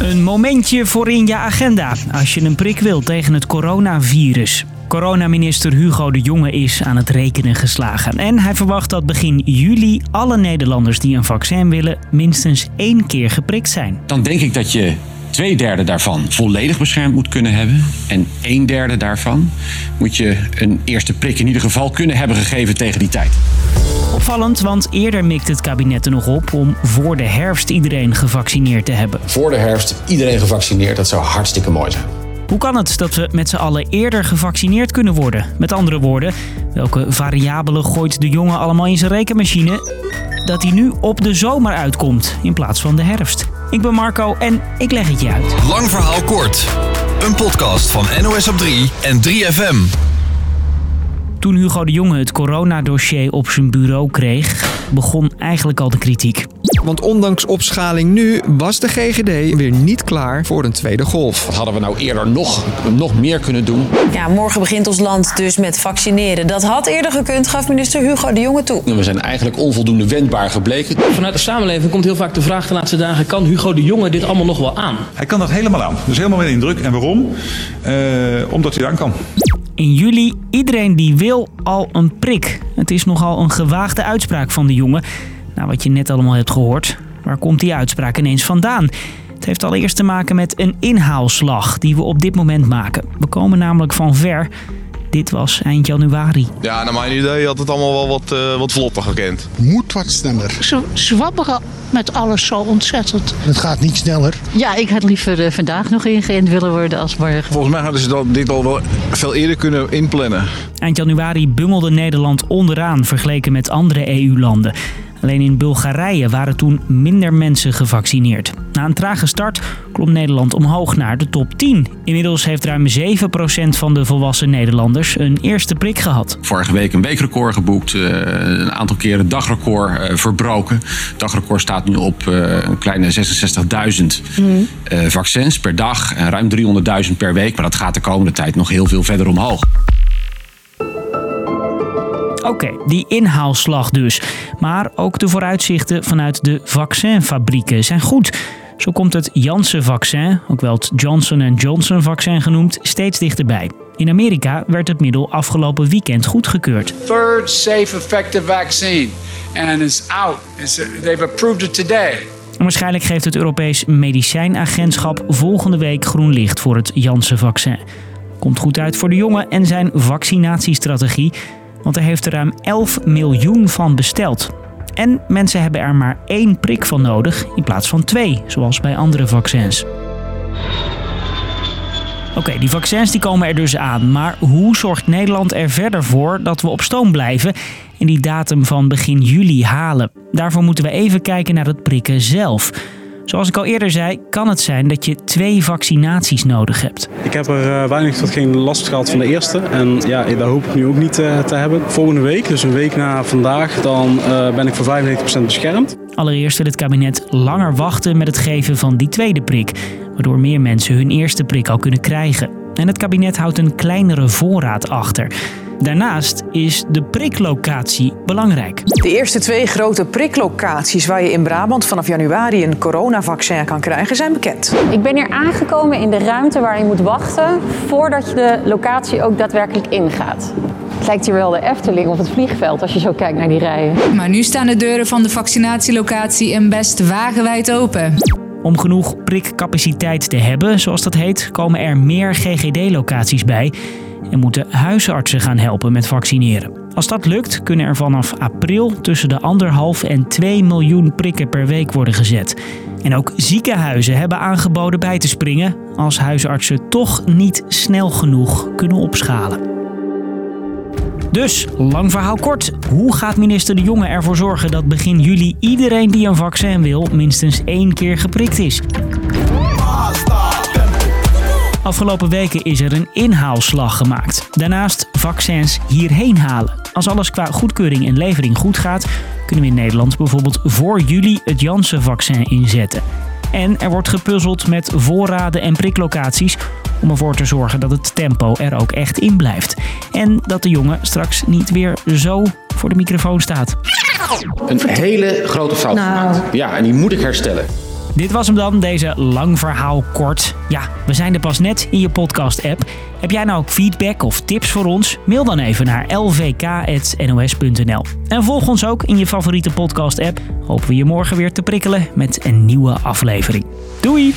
Een momentje voor in je agenda als je een prik wilt tegen het coronavirus. Coronaminister Hugo de Jonge is aan het rekenen geslagen. En hij verwacht dat begin juli alle Nederlanders die een vaccin willen minstens één keer geprikt zijn. Dan denk ik dat je twee derde daarvan volledig beschermd moet kunnen hebben. En een derde daarvan moet je een eerste prik in ieder geval kunnen hebben gegeven tegen die tijd. Opvallend, want eerder mikte het kabinet er nog op om voor de herfst iedereen gevaccineerd te hebben. Voor de herfst iedereen gevaccineerd, dat zou hartstikke mooi zijn. Hoe kan het dat we met z'n allen eerder gevaccineerd kunnen worden? Met andere woorden, welke variabelen gooit de jongen allemaal in zijn rekenmachine? Dat hij nu op de zomer uitkomt in plaats van de herfst. Ik ben Marco en ik leg het je uit. Lang verhaal kort. Een podcast van NOS op 3 en 3FM. Toen Hugo de Jonge het coronadossier op zijn bureau kreeg, begon eigenlijk al de kritiek. Want ondanks opschaling nu was de GGD weer niet klaar voor een tweede golf. Wat hadden we nou eerder nog, nog meer kunnen doen? Ja, morgen begint ons land dus met vaccineren. Dat had eerder gekund, gaf minister Hugo de Jonge toe. We zijn eigenlijk onvoldoende wendbaar gebleken. Vanuit de samenleving komt heel vaak de vraag de laatste dagen: kan Hugo de Jonge dit allemaal nog wel aan? Hij kan dat helemaal aan. Dus helemaal met indruk. En waarom? Uh, omdat hij aan kan. In juli iedereen die wil al een prik. Het is nogal een gewaagde uitspraak van de jongen. Nou, wat je net allemaal hebt gehoord. Waar komt die uitspraak ineens vandaan? Het heeft allereerst te maken met een inhaalslag die we op dit moment maken. We komen namelijk van ver. Dit was eind januari. Ja, naar mijn idee had het allemaal wel wat, uh, wat vlotter gekend. Moet wat sneller. Ze zwabberen met alles zo ontzettend. Het gaat niet sneller. Ja, ik had liever uh, vandaag nog ingeënt willen worden als morgen. Volgens mij hadden ze dat, dit al wel veel eerder kunnen inplannen. Eind januari bungelde Nederland onderaan vergeleken met andere EU-landen. Alleen in Bulgarije waren toen minder mensen gevaccineerd. Na een trage start klom Nederland omhoog naar de top 10. Inmiddels heeft ruim 7% van de volwassen Nederlanders een eerste prik gehad. Vorige week een weekrecord geboekt, eh, een aantal keren dagrecord eh, verbroken. Dagrecord staat nu op eh, een kleine 66.000 mm. vaccins per dag en ruim 300.000 per week. Maar dat gaat de komende tijd nog heel veel verder omhoog. Oké, die inhaalslag dus. Maar ook de vooruitzichten vanuit de vaccinfabrieken zijn goed. Zo komt het Janssen-vaccin, ook wel het Johnson Johnson-vaccin genoemd, steeds dichterbij. In Amerika werd het middel afgelopen weekend goedgekeurd. Third safe effective vaccine and is out. They've approved it today. En waarschijnlijk geeft het Europees Medicijnagentschap volgende week groen licht voor het Janssen-vaccin. Komt goed uit voor de jongen en zijn vaccinatiestrategie. Want er heeft er ruim 11 miljoen van besteld. En mensen hebben er maar één prik van nodig in plaats van twee, zoals bij andere vaccins. Oké, die vaccins die komen er dus aan. Maar hoe zorgt Nederland er verder voor dat we op stoom blijven en die datum van begin juli halen? Daarvoor moeten we even kijken naar het prikken zelf. Zoals ik al eerder zei, kan het zijn dat je twee vaccinaties nodig hebt. Ik heb er uh, weinig tot geen last gehad van de eerste. En ja, dat hoop ik nu ook niet uh, te hebben. Volgende week, dus een week na vandaag, dan uh, ben ik voor 95% beschermd. Allereerst wil het kabinet langer wachten met het geven van die tweede prik. Waardoor meer mensen hun eerste prik al kunnen krijgen. En het kabinet houdt een kleinere voorraad achter. Daarnaast is de priklocatie belangrijk. De eerste twee grote priklocaties waar je in Brabant vanaf januari een coronavaccin kan krijgen zijn bekend. Ik ben hier aangekomen in de ruimte waar je moet wachten voordat je de locatie ook daadwerkelijk ingaat. Het lijkt hier wel de Efteling of het vliegveld als je zo kijkt naar die rijen. Maar nu staan de deuren van de vaccinatielocatie een best wagenwijd open. Om genoeg prikcapaciteit te hebben, zoals dat heet, komen er meer GGD-locaties bij en moeten huisartsen gaan helpen met vaccineren. Als dat lukt, kunnen er vanaf april tussen de anderhalf en 2 miljoen prikken per week worden gezet. En ook ziekenhuizen hebben aangeboden bij te springen als huisartsen toch niet snel genoeg kunnen opschalen. Dus, lang verhaal kort. Hoe gaat minister De Jonge ervoor zorgen dat begin juli iedereen die een vaccin wil minstens één keer geprikt is? Afgelopen weken is er een inhaalslag gemaakt. Daarnaast vaccins hierheen halen. Als alles qua goedkeuring en levering goed gaat, kunnen we in Nederland bijvoorbeeld voor juli het Janssen-vaccin inzetten. En er wordt gepuzzeld met voorraden en priklocaties om ervoor te zorgen dat het tempo er ook echt in blijft. En dat de jongen straks niet weer zo voor de microfoon staat. Een hele grote fout Nou. gemaakt. Ja, en die moet ik herstellen. Dit was hem dan, deze lang verhaal kort. Ja, we zijn er pas net in je podcast-app. Heb jij nou ook feedback of tips voor ons? Mail dan even naar lvk.nos.nl. En volg ons ook in je favoriete podcast-app. Hopen we je morgen weer te prikkelen met een nieuwe aflevering. Doei!